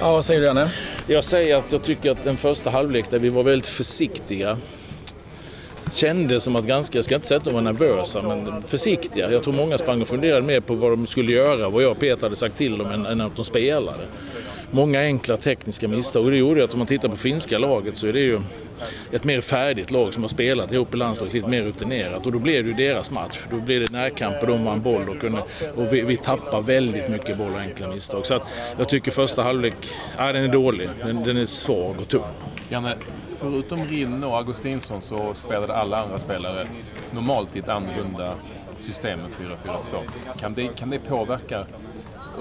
Ja, vad säger du Janne? Jag säger att jag tycker att den första halvlek där vi var väldigt försiktiga kändes som att ganska, jag ska inte säga att de var nervösa, men försiktiga. Jag tror många sprang och funderade mer på vad de skulle göra, vad jag och Peter hade sagt till dem, än, än att de spelade. Många enkla tekniska misstag och det gjorde att om man tittar på finska laget så är det ju ett mer färdigt lag som har spelat ihop i landslaget, lite mer rutinerat. Och då blev det ju deras match. Då blev det närkamp och de vann boll och, kunde, och vi, vi tappar väldigt mycket boll och enkla misstag. Så att jag tycker första halvlek, ja, den är dålig. Den, den är svag och tung. Janne, förutom Rinne och Augustinsson så spelade alla andra spelare normalt i ett annorlunda system än 4-4-2. Kan det, kan det påverka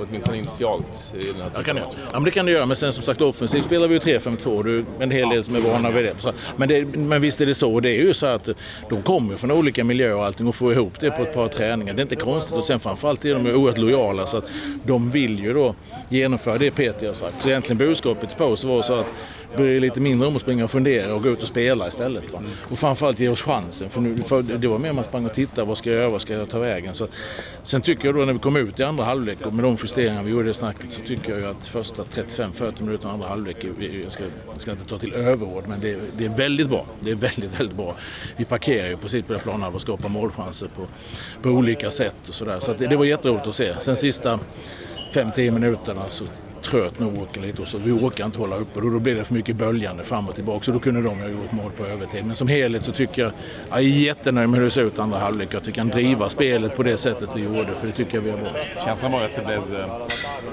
åtminstone initialt i den här det, ja, men det kan det göra, men sen som sagt offensivt spelar vi ju 3-5-2. Det är en hel del som är vana vid det. Men, det. men visst är det så. Det är ju så att de kommer från olika miljöer och allting och får ihop det på ett par träningar. Det är inte konstigt. Och sen framförallt är de oerhört lojala så att de vill ju då genomföra det Peter har sagt. Så egentligen budskapet till paus var så att bry er lite mindre om att springa och fundera och gå ut och spela istället. Va? Och framförallt ge oss chansen. För, nu, för det var mer man sprang och tittade, vad ska jag göra, vad ska jag ta vägen? Så, sen tycker jag då när vi kom ut i andra halvlek och med de justeringar vi gjorde i snacket så tycker jag ju att första 35-40 minuter andra halvlek, jag ska, jag ska inte ta till överord, men det, det, är väldigt bra. Det är väldigt, väldigt bra. Vi parkerar ju precis på det planen och skapar målchanser på, på olika sätt och sådär. Så, så det, det var jätteroligt att se. Sen sista 5-10 minuterna så tröt nog åker lite och så vi orkar inte hålla uppe och då blir det för mycket böljande fram och tillbaka så då kunde de ha gjort mål på övertid. Men som helhet så tycker jag, jag är jättenöjd med hur det ser ut andra halvlek. Att vi kan driva spelet på det sättet vi gjorde för det tycker jag vi har bra. Känslan var att det blev eh,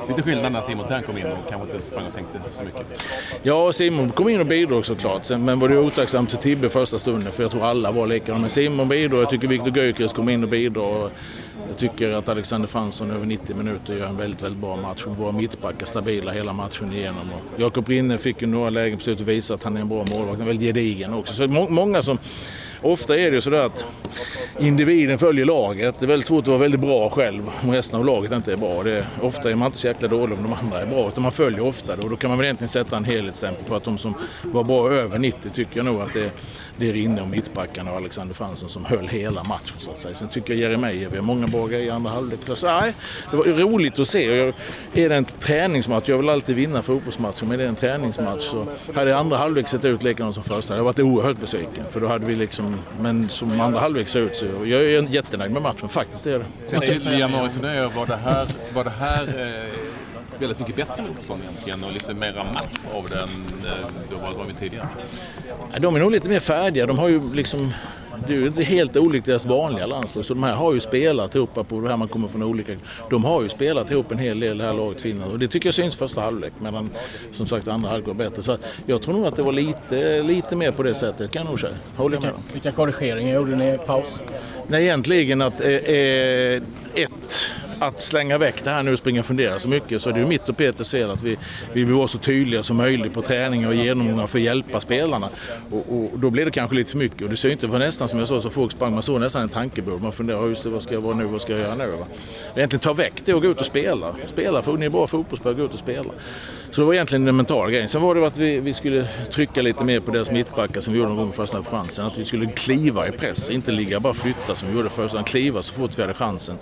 lite skillnad när Simon Thern kom in och kanske inte sprang och tänkte så mycket. Ja, Simon kom in och bidrog såklart. men var det otacksamt för Tibbe första stunden för jag tror alla var likadana. Men Simon bidrog, jag tycker Viktor Gyökeres kom in och bidrog. Jag tycker att Alexander Fransson över 90 minuter gör en väldigt, väldigt bra match. Våra mittbackar stabila hela matchen igenom. Jakob Rinne fick ju några lägen på slutet att visa att han är en bra målvakt. Han är väldigt gedigen också. Så må många som Ofta är det ju sådär att individen följer laget. Det är väldigt svårt att vara väldigt bra själv om resten av laget inte är bra. Det är, ofta är man inte så jäkla dålig om de andra är bra, utan man följer ofta det. Och då kan man väl egentligen sätta en helhetsstämpel på att de som var bra över 90 tycker jag nog att det, det är Rinne och mittbackarna och Alexander Fransson som höll hela matchen så att säga. Sen tycker jag Jeremejeff har många bra grejer i andra halvlek. Nej, det var roligt att se. Jag, är det en träningsmatch, jag vill alltid vinna fotbollsmatcher, men är det en träningsmatch så hade andra halvlek sett ut likadant som första. Jag hade varit oerhört besviken för då hade vi liksom men som andra halvlek ser ut så jag är jättenöjd med matchen faktiskt. Det är det. Sen i januari-turnéer, var det här, var det här eh, väldigt mycket bättre motstånd egentligen och lite mera match av den eh, då var vi tidigare? De är nog lite mer färdiga. De har ju liksom det är ju inte helt olikt deras vanliga landslag. Så de här har ju spelat ihop på det här man kommer från olika... De har ju spelat ihop en hel del det här laget Finland och det tycker jag syns första halvlek. Medan som sagt andra halvlek går bättre. Så jag tror nog att det var lite, lite mer på det sättet kan jag nog säga. Håller vilka, vilka korrigeringar gjorde ni i paus? Nej egentligen att eh, eh ett att slänga väck det här nu och springa och fundera så mycket så är det ju mitt och Peters fel att vi, vi vill vara så tydliga som möjligt på träningar och genomgångar för att hjälpa spelarna. Och, och, då blir det kanske lite för mycket och det ser inte, för nästan som jag sa så folk sprang, man såg nästan en tankebord. Man funderar, just det, vad ska jag vara nu, vad ska jag göra nu? Va? Egentligen ta väck det och gå ut och spela. Spela, för ni är bra fotbollsspelare, gå ut och spela. Så det var egentligen den mentala grejen. Sen var det att vi, vi skulle trycka lite mer på deras mittbackar som vi gjorde någon gång i första chansen. Att vi skulle kliva i press, inte ligga bara flytta som vi gjorde först, utan kliva så fort vi hade chansen.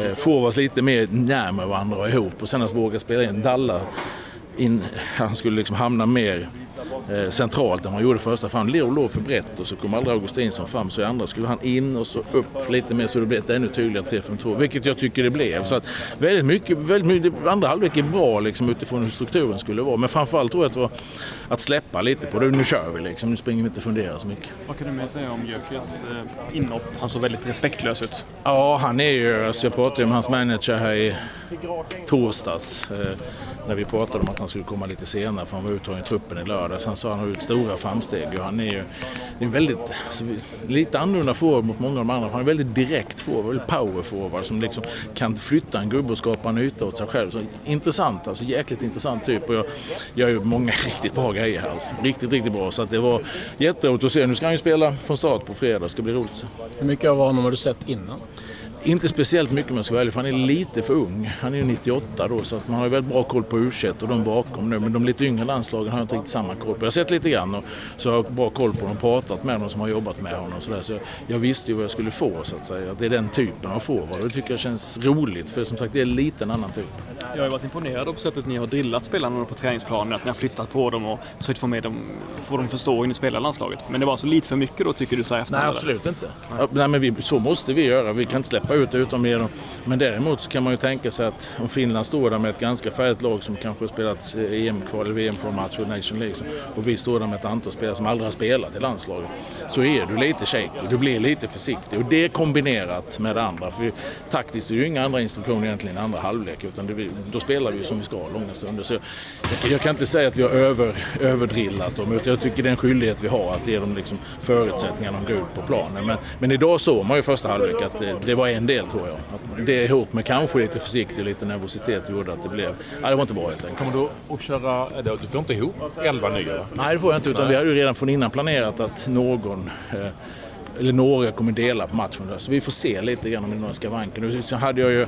Eh, få oss lite mer närmare varandra och ihop och sen att våga spela in Dalla in, han skulle liksom hamna mer eh, centralt än han gjorde första. För han låg för brett och så kom aldrig Augustinsson fram. Så i andra skulle han in och så upp lite mer så det blev ett ännu tydligare 3-5-2. Vilket jag tycker det blev. Så att väldigt mycket, väldigt mycket andra halvlek är bra liksom, utifrån hur strukturen skulle vara. Men framförallt tror jag att det var att släppa lite på det. Nu kör vi liksom. Nu springer vi inte och funderar så mycket. Vad kan du med säga om Jökes eh, inhopp? Han såg väldigt respektlös ut. Ja, han är ju... Alltså jag pratade ju med hans manager här i torsdags. Eh, när vi pratade om att han skulle komma lite senare för han var uttagen i truppen i lördags. Han sa har han har gjort stora framsteg och han är ju en väldigt, alltså, lite annorlunda forward mot många av de andra. Han är väldigt direkt forward, väldigt power forward som liksom kan flytta en gubbe och skapa en yta åt sig själv. Så intressant, alltså jäkligt intressant typ och jag gör ju många riktigt bra grejer här. Alltså. Riktigt, riktigt bra. Så att det var jätteroligt att se. Nu ska han ju spela från start på fredag, det ska bli roligt. Hur mycket av honom har du sett innan? Inte speciellt mycket om jag ska vara ärlig, för han är lite för ung. Han är ju 98 då, så att man har ju väldigt bra koll på u och de bakom nu. Men de lite yngre landslagen har jag inte riktigt samma koll på. Jag har sett lite grann och så har jag bra koll på dem och pratat med dem som har jobbat med honom. Så, där. så jag visste ju vad jag skulle få så att säga. Att det är den typen av forward. Det tycker jag känns roligt, för som sagt det är lite en annan typ. Jag har varit imponerad av sättet ni har drillat spelarna på träningsplanen. Att ni har flyttat på dem och försökt få, med dem, få dem att förstå hur ni spelar landslaget. Men det var så lite för mycket då tycker du så Nej, absolut inte. Nej. Nej, men vi, så måste vi göra. Vi kan inte släppa ut utom genom. Men däremot så kan man ju tänka sig att om Finland står där med ett ganska färdigt lag som kanske har spelat EM-kval eller VM-kvalmatch och Nation League och vi står där med ett antal spelare som aldrig har spelat i landslaget. Så är du lite shaky. Du blir lite försiktig och det kombinerat med det andra. För taktiskt är det ju inga andra instruktioner egentligen i andra halvlek utan det, då spelar vi ju som vi ska långa stunder. Så jag, jag, kan inte säga att vi har över, överdrillat dem utan jag tycker det är en skyldighet vi har att ge dem liksom förutsättningarna att gå ut på planen. Men, men idag såg man ju första halvlek att det, det, var en del tror jag. Att det ihop med kanske lite försiktig och lite nervositet gjorde att det blev... Ja, det var inte bra helt enkelt. Kommer du att köra... Du får inte ihop elva nya? Nej, det får jag inte. Utan Nej. vi hade ju redan från innan planerat att någon eh, eller några kommer dela på matchen. Så vi får se lite grann om det är några skavanker. Nu hade jag ju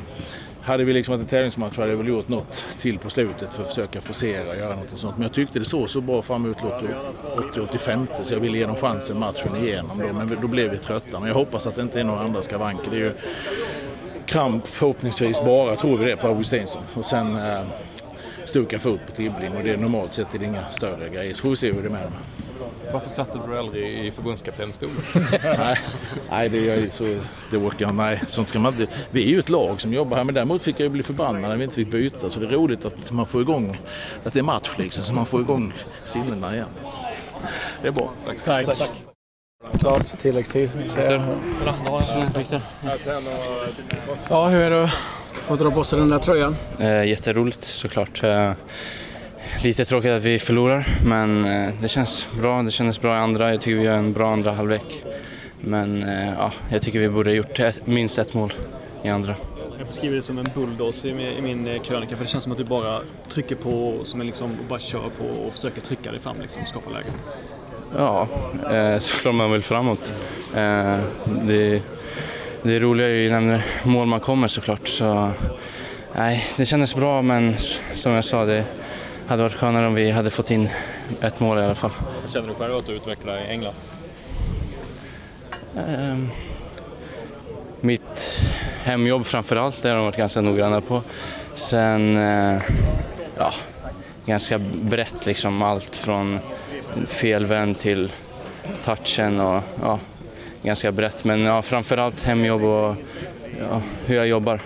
hade vi liksom varit en tävlingsmatch hade jag väl gjort något till på slutet för att försöka forcera och göra något och sånt. Men jag tyckte det såg så bra fram emot 80-85 så jag ville ge dem chansen matchen igenom då. Men då blev vi trötta. Men jag hoppas att det inte är några andra skavanker. Det är ju kramp förhoppningsvis bara, tror vi det, på Augustinsson. Och sen eh, stukad fot på Tibbling och det är normalt sett är det inga större grejer. Så får vi se hur det är med dem. Varför satte du aldrig i förbundskaptenstolen? nej, nej, det, är så, det orkar jag Nej, sånt ska man inte. Vi är ju ett lag som jobbar här, men däremot fick jag ju bli förbannad när vi inte fick byta. Så det är roligt att man får igång, att det är match liksom, så man får igång sinnena igen. Det är bra. Tack. Tack. Tack. Klas, tilläggstid. Ja, hur är det att få dra på sig den där tröjan? Eh, jätteroligt såklart. Lite tråkigt att vi förlorar, men eh, det känns bra. Det kändes bra i andra. Jag tycker vi gör en bra andra halvlek. Men eh, ja, jag tycker vi borde ha gjort ett, minst ett mål i andra. Jag beskriver det som en bulldozer i min eh, krönika för det känns som att du bara trycker på som en liksom, bara kör på och försöker trycka dig fram liksom, och skapa lägen. Ja, eh, såklart man vill framåt. Eh, det, det roliga är ju när mål man kommer såklart. Så, nej, det kändes bra men som jag sa, det, hade varit skönare om vi hade fått in ett mål i alla fall. Hur känner du själv att du utvecklar i England? Um, mitt hemjobb framför allt, det har de varit ganska noggranna på. Sen, uh, ja, ganska brett liksom. Allt från felvänd till touchen och ja, ganska brett. Men ja, framförallt hemjobb och ja, hur jag jobbar.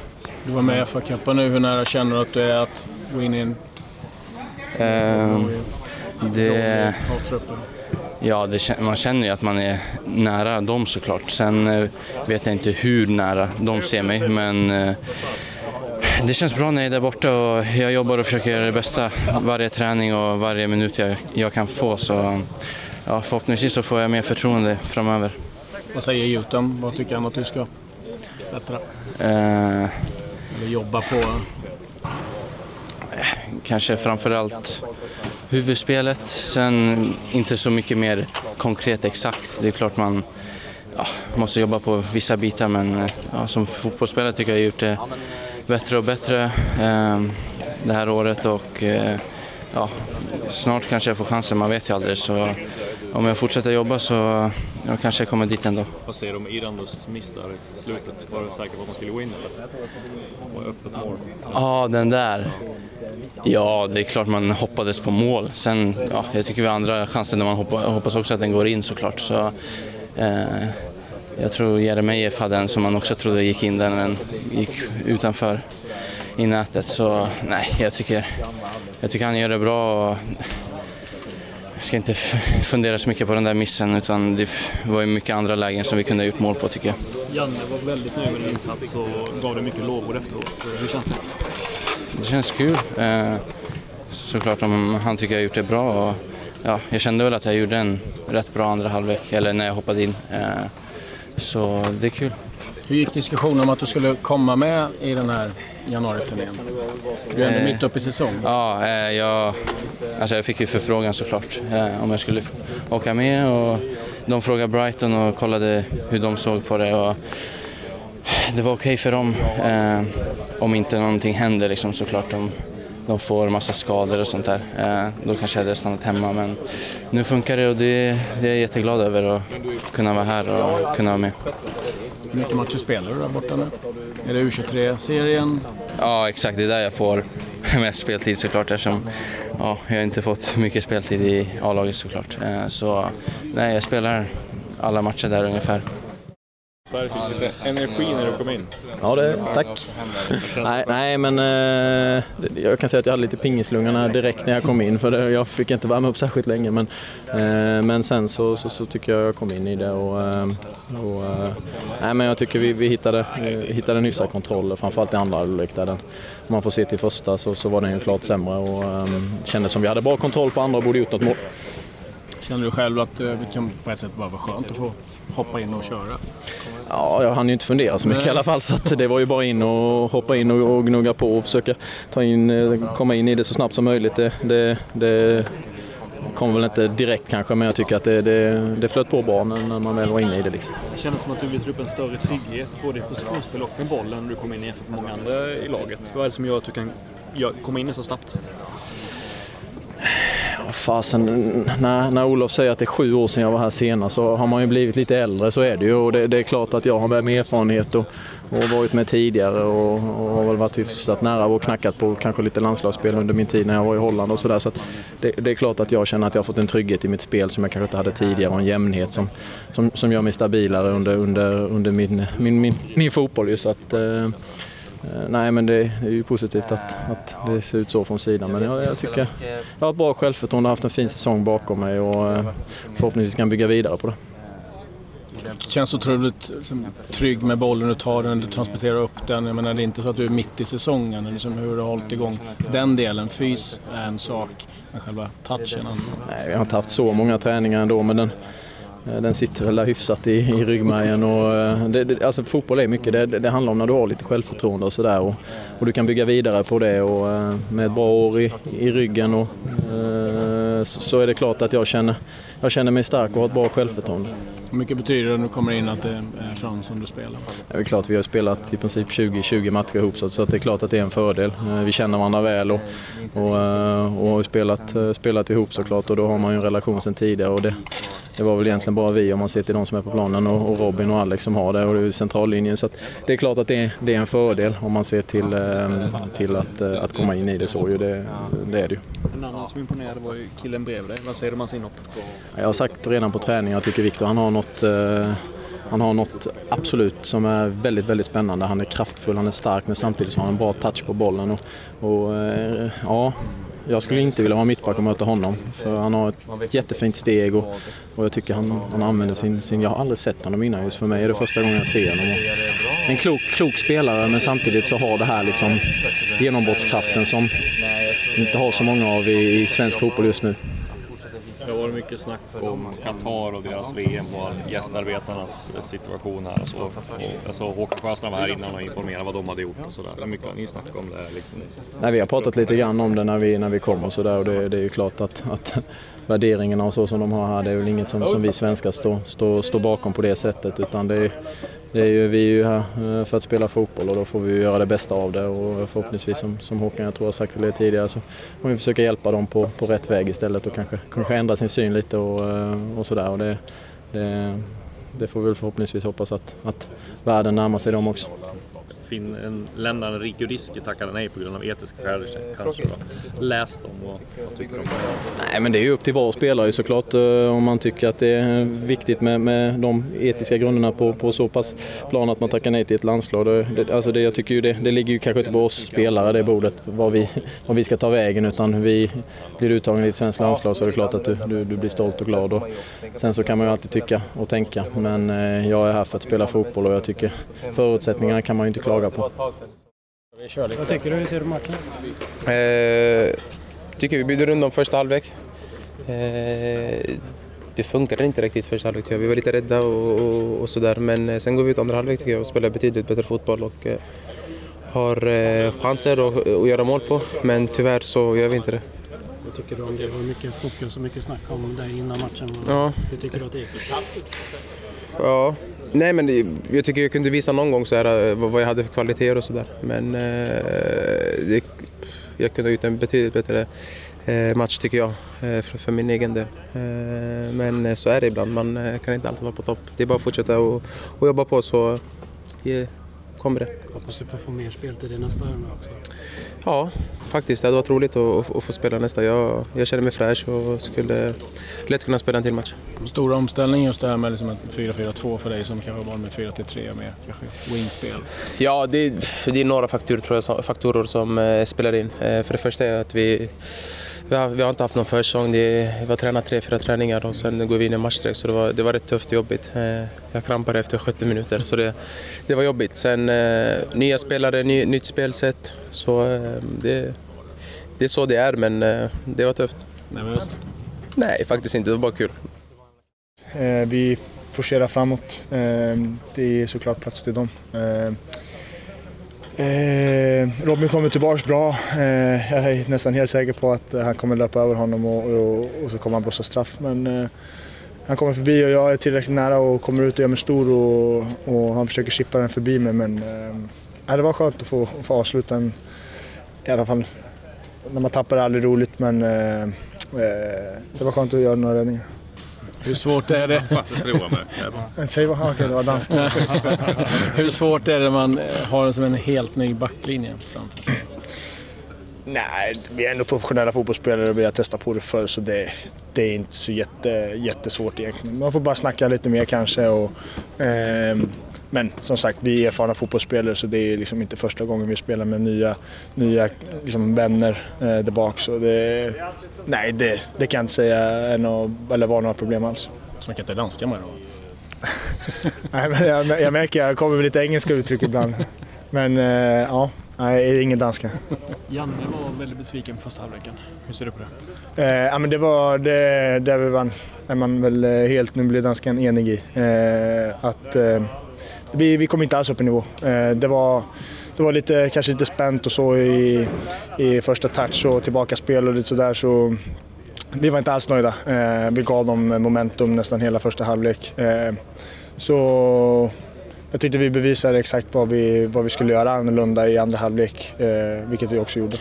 Du var med i FA-cupen nu. Hur nära känner du att du är att gå in i en det, ja, det, man känner ju att man är nära dem såklart. Sen eh, vet jag inte hur nära de ser mig, men eh, det känns bra när jag är där borta och jag jobbar och försöker göra det bästa varje träning och varje minut jag, jag kan få. Så ja, förhoppningsvis så får jag mer förtroende framöver. Vad säger Jutan? Vad tycker han att du ska bättra? Eh, Eller jobba på? Kanske framförallt huvudspelet. Sen inte så mycket mer konkret exakt. Det är klart man ja, måste jobba på vissa bitar men eh, ja, som fotbollsspelare tycker jag jag har gjort det bättre och bättre eh, det här året och eh, ja, snart kanske jag får chansen, man vet ju aldrig. Så om jag fortsätter jobba så jag kanske kommer dit ändå. Vad säger du om Irandos miss där i slutet? Var du säker på att man skulle gå in eller? Var öppet mål? Ja, den där. Ja, det är klart man hoppades på mål. Sen, ja, jag tycker vi har andra chanser när man hoppas, hoppas också att den går in såklart. Så, eh, jag tror Jeremejeff hade en som man också trodde gick in där, men gick utanför i nätet. Så nej, jag tycker, jag tycker han gör det bra. Jag ska inte fundera så mycket på den där missen utan det var ju mycket andra lägen som vi kunde ha gjort mål på tycker jag. Janne var väldigt nöjd med din insats och gav dig mycket lovord efteråt. Hur känns det? Det känns kul. Eh, såklart om han tycker jag har gjort det bra. Och, ja, jag kände väl att jag gjorde en rätt bra andra halvlek, eller när jag hoppade in. Eh, så det är kul. Hur gick diskussionen om att du skulle komma med i den här januariturnén? Du är ändå eh, mitt uppe i säsong. Ja, eh, jag, alltså jag fick ju förfrågan såklart eh, om jag skulle åka med. Och de frågade Brighton och kollade hur de såg på det. Och det var okej okay för dem eh, om inte någonting händer liksom, såklart. De, de får massa skador och sånt där. Eh, då kanske jag hade stannat hemma men nu funkar det och det, det är jag jätteglad över att kunna vara här och kunna vara med. Hur mycket matcher spelar du där borta nu? Är det U23-serien? Ja exakt, det är där jag får mest speltid såklart eftersom ja, jag inte fått mycket speltid i A-laget såklart. Eh, så nej, jag spelar alla matcher där ungefär. Lite energi när du kom in. Ja, det, tack. nej, nej, men eh, jag kan säga att jag hade lite pingislungorna direkt när jag kom in för det, jag fick inte värma upp särskilt länge. Men, eh, men sen så, så, så, tycker jag jag kom in i det och, eh, och eh, nej, men jag tycker vi, vi hittade, vi hittade en hyfsad kontroll, framförallt i andra halvlek där den, om man får se till första så, så var den ju klart sämre och eh, kändes som vi hade bra kontroll på andra och borde gjort något mål. Känner du själv att det kan på ett sätt bara vara skönt att få hoppa in och köra? Ja, jag hann ju inte fundera så mycket Nej. i alla fall så det var ju bara in och hoppa in och, och gnugga på och försöka ta in, eh, komma in i det så snabbt som möjligt. Det, det, det kom väl inte direkt kanske men jag tycker att det, det, det flöt på bra när, när man väl var inne i det. Liksom. Det kändes som att du visade upp en större trygghet både i positionsspel och med bollen när du kom in jämfört med många andra i laget. Vad är det som gör att du kan komma in så snabbt? Fasen, när, när Olof säger att det är sju år sedan jag var här senast så har man ju blivit lite äldre, så är det ju. Och det, det är klart att jag har med mig erfarenhet och, och varit med tidigare och, och har väl varit hyfsat nära och knackat på kanske lite landslagsspel under min tid när jag var i Holland och sådär. Så, det, det är klart att jag känner att jag har fått en trygghet i mitt spel som jag kanske inte hade tidigare och en jämnhet som, som, som gör mig stabilare under, under, under min, min, min, min fotboll. Ju, så att, Eh, Nej men det, det är ju positivt att, att det ser ut så från sidan. Men jag, jag tycker jag har ett bra självförtroende och haft en fin säsong bakom mig och eh, förhoppningsvis kan bygga vidare på det. Känns otroligt liksom, trygg med bollen, du tar den, du transporterar upp den. Jag menar, det är inte så att du är mitt i säsongen, liksom hur du har hållit igång den delen. Fys är en sak, men själva touchen. Nej, vi har inte haft så många träningar ändå men den, eh, Eh, den sitter väl där hyfsat i, i ryggmärgen. Och, eh, det, det, alltså fotboll är mycket, det, det handlar om när du har lite självförtroende och sådär. Och, och du kan bygga vidare på det och eh, med ett bra år i, i ryggen och, så, så är det klart att jag känner, jag känner mig stark och har ett bra självförtroende. Hur mycket betyder det när du kommer in att det är Frans som du spelar? Det är klart, vi har spelat i princip 20-20 matcher ihop så, att det är klart att det är en fördel. Eh, vi känner varandra väl och, och, eh, och har spelat, eh, spelat ihop såklart och då har man ju en relation sedan tidigare. Och det, det var väl egentligen bara vi om man ser till de som är på planen och, och Robin och Alex som har det och det är ju centrallinjen. Så att det är klart att det är, det är en fördel om man ser till, till att, att komma in i det så. Ju. Det, det är det ju. En annan som imponerade var ju killen bredvid dig. Vad säger du om hans inhopp? Jag har sagt redan på träning, jag tycker Viktor han har något eh, han har något absolut som är väldigt, väldigt spännande. Han är kraftfull, han är stark men samtidigt så har han en bra touch på bollen. Och, och eh, ja, jag skulle inte vilja vara mittback och möta honom. För han har ett jättefint steg och, och jag tycker han, han använder sin, sin... Jag har aldrig sett honom innan just för mig är det första gången jag ser honom. En klok, klok spelare men samtidigt så har det här liksom genombrottskraften som inte har så många av i, i svensk fotboll just nu. Det har varit mycket snack om Qatar och deras VM och gästarbetarnas situation här och så. Och jag såg Håkan Sjöstrand var här innan och informerade vad de hade gjort och sådär. Mycket har ni snackat om det här liksom? Nej, vi har pratat lite grann om det när vi, när vi kom och sådär och det, det är ju klart att, att värderingarna och så som de har här det är väl inget som, som vi svenskar står, står, står bakom på det sättet utan det är, det är ju, vi är ju här för att spela fotboll och då får vi göra det bästa av det och förhoppningsvis som, som Håkan jag tror har sagt det tidigare så får vi försöka hjälpa dem på, på rätt väg istället och kanske, kanske ändra sin syn lite och, eh, och sådär. Och det, det, det får vi väl förhoppningsvis hoppas att, att världen närmar sig dem också. Fin, en ländaren Riku Riski tackade nej på grund av etiska skäl kanske då. Läst dem och vad tycker du om det? Nej, men det är ju upp till var spelare såklart eh, om man tycker att det är viktigt med, med de etiska grunderna på, på så pass plan att man tackar nej till ett landslag. Det, det, alltså det, jag tycker ju det, det ligger ju kanske inte på oss spelare det bordet vad vi, vad vi ska ta vägen utan vi blir uttagna i ett svenskt landslag så är det klart att du, du, du blir stolt och glad. Och sen så kan man ju alltid tycka och tänka men eh, jag är här för att spela fotboll och jag tycker förutsättningarna kan man ju inte klaga på. Vad tycker du? Hur ser du matchen? Eh, tycker vi byggde runt om första halvlek. Eh, det funkade inte riktigt första halvlek tycker jag. Vi var lite rädda och, och, och sådär. Men eh, sen går vi ut andra halvlek tycker jag och spelar betydligt bättre fotboll och eh, har eh, chanser att, att göra mål på. Men tyvärr så gör vi inte det. Vad tycker du om det? Det var mycket fokus och mycket snack om dig innan matchen. Ja. Hur tycker du att det gick? Ja, nej men jag tycker jag kunde visa någon gång så här, eh, vad jag hade för kvaliteter och sådär. Men eh, det, jag kunde ha gjort en betydligt bättre eh, match tycker jag, eh, för, för min egen del. Eh, men eh, så är det ibland, man kan inte alltid vara på topp. Det är bara att fortsätta och, och jobba på så kommer det. Hoppas du på att få mer speltid i nästa runda också. Ja, faktiskt. Det hade varit roligt att, att få spela nästa. Jag, jag känner mig fräsch och skulle lätt kunna spela en till match. Stora omställning just det här med liksom 4-4-2 för dig som kanske var med 4-3 med kanske wingspel. Ja, det, det är några faktorer, tror jag, faktorer som eh, spelar in. Eh, för det första är att vi vi har, vi har inte haft någon försäsong. Vi har tränat tre, fyra träningar och sen går vi in i matchstreck så det var, det var rätt tufft och jobbigt. Eh, jag krampade efter 70 minuter så det, det var jobbigt. Sen eh, nya spelare, ny, nytt spelsätt. Så eh, det, det är så det är men det var tufft. Nervöst? Nej, faktiskt inte. Det var bara kul. Vi forcerar framåt. Det är såklart plats till dem. Eh, Robin kommer tillbaka bra. Eh, jag är nästan helt säker på att eh, han kommer löpa över honom och, och, och så kommer han blåsa straff. Men eh, han kommer förbi och jag är tillräckligt nära och kommer ut och gör mig stor och, och han försöker chippa den förbi mig. Men eh, det var skönt att få, få avsluta en, i alla fall. När man tappar är det aldrig roligt men eh, eh, det var skönt att göra några räddningar. Hur svårt är det? Säg vad okej, det var dans. Hur svårt är det när man har en som en helt ny backlinje framför sig? Nej, vi är ändå professionella fotbollsspelare och vi har testat på det förr så det, det är inte så jätte, jättesvårt egentligen. Man får bara snacka lite mer kanske. Och, eh, men som sagt, vi är erfarna fotbollsspelare så det är liksom inte första gången vi spelar med nya, nya liksom vänner eh, där bak. Så det, nej, det, det kan jag inte säga är no, eller vara några problem alls. Snackar inte danska med då? nej, men jag, jag märker att jag kommer med lite engelska uttryck ibland. Men eh, ja, Nej, ingen danska. Janne var väldigt besviken på första halvleken. Hur ser du på det? Eh, ja, men det var det, där vi vann. är man väl eh, helt, nu blir danskan enig i. Eh, att eh, vi, vi kom inte alls upp i nivå. Eh, det var, det var lite, kanske lite spänt och så i, i första touch och tillbaka spel och lite sådär. Så vi var inte alls nöjda. Eh, vi gav dem momentum nästan hela första halvlek. Eh, så jag tyckte vi bevisade exakt vad vi, vad vi skulle göra annorlunda i andra halvlek, eh, vilket vi också gjorde.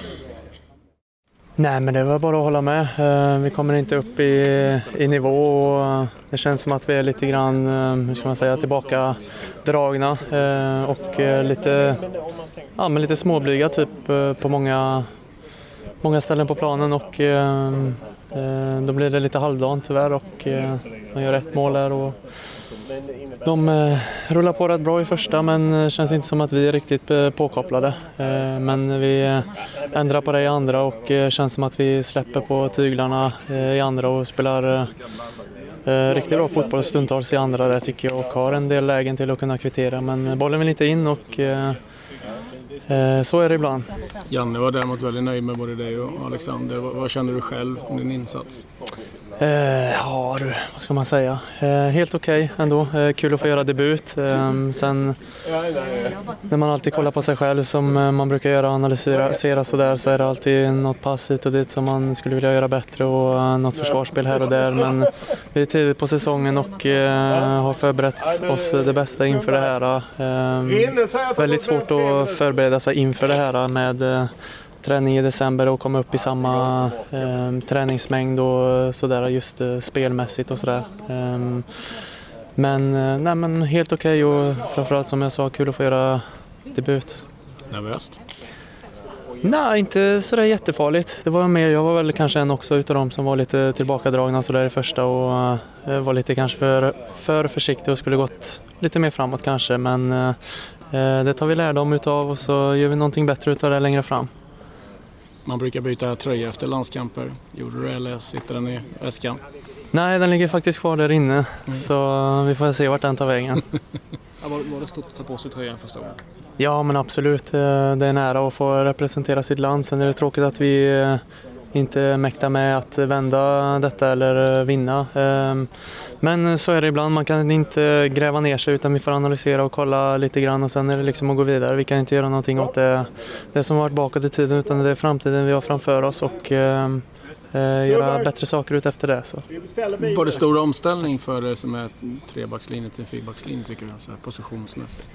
Nej, men det var bara att hålla med. Eh, vi kommer inte upp i, i nivå och det känns som att vi är lite grann, eh, hur ska man säga, tillbakadragna eh, och lite, ja, men lite småblyga typ på många, många ställen på planen och då blir det lite halvdant tyvärr och man gör ett mål där och de eh, rullar på rätt bra i första men det känns inte som att vi är riktigt eh, påkopplade. Eh, men vi eh, ändrar på det i andra och eh, känns som att vi släpper på tyglarna eh, i andra och spelar eh, riktigt bra fotboll stundtals i andra där tycker jag och har en del lägen till att kunna kvittera men bollen vill inte in och så är det ibland. Janne var däremot väldigt nöjd med både dig och Alexander. Vad, vad känner du själv om din insats? Eh, ja du, vad ska man säga? Eh, helt okej okay ändå. Eh, kul att få göra debut. Eh, sen när man alltid kollar på sig själv som eh, man brukar göra och analysera sådär så är det alltid något pass hit och dit som man skulle vilja göra bättre och eh, något försvarsspel här och där. Men vi är tidigt på säsongen och eh, har förberett oss det bästa inför det här. Ehm, väldigt svårt att förbereda sig inför det här med eh, träning i december och komma upp i samma eh, träningsmängd och sådär just eh, spelmässigt och sådär. Ehm, eh, men, nej, men helt okej okay och framförallt som jag sa kul att få göra debut. Nervöst? Nej, inte sådär jättefarligt. Det var mer, jag var väl kanske en också utav dem som var lite tillbakadragna sådär i första och eh, var lite kanske för, för försiktig och skulle gått lite mer framåt kanske men eh, eh det tar vi lärdom utav och så gör vi någonting bättre utav det längre fram. Man brukar byta tröja efter landskamper. Gjorde du det eller sitter den i väskan? Nej, den ligger faktiskt kvar där inne. Mm. Så vi får se vart den tar vägen. ja, var, var det stort att ta på sig tröjan första gången? Ja, men absolut. Eh, det är nära att få representera sitt land. Sen är det tråkigt att vi eh, inte mäktar med att vända detta eller vinna. Ehm, men så är det ibland, man kan inte gräva ner sig utan vi får analysera och kolla lite grann och sen är det liksom att gå vidare. Vi kan inte göra någonting åt det, det som har varit bakåt i tiden utan det är framtiden vi har framför oss och eh, göra bättre saker ut efter det. Så. Var det stor omställning för er som är trebackslinje till fyrbackslinje tycker du, så här, positionsmässigt?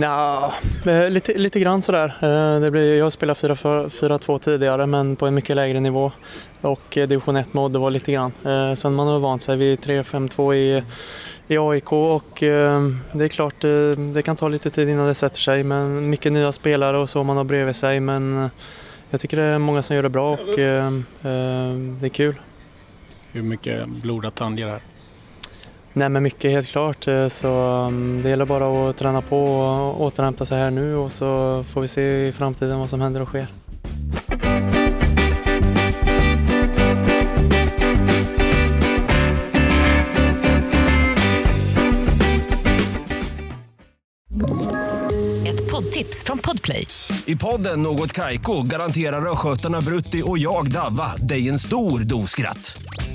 Ja, eh, lite, lite grann sådär. Eh, det blir, jag spelade 4-2 tidigare men på en mycket lägre nivå. Och eh, division 1 mode var lite grann. Sen man har vant sig vid 3-5-2 i, i AIK och det är klart det, kan ta lite tid innan det sätter sig men mycket nya spelare och så man har bredvid sig men jag tycker det är många som gör det bra och det är kul. Hur mycket blodad tand ger det här? Nej men mycket helt klart eh, så um, det gäller bara att träna på och återhämta sig här nu och så får vi se i framtiden vad som händer och sker. Ett poddtips från Podplay. I podden Något Kaiko garanterar östgötarna Brutti och jag, Davva, dig en stor dos skratt.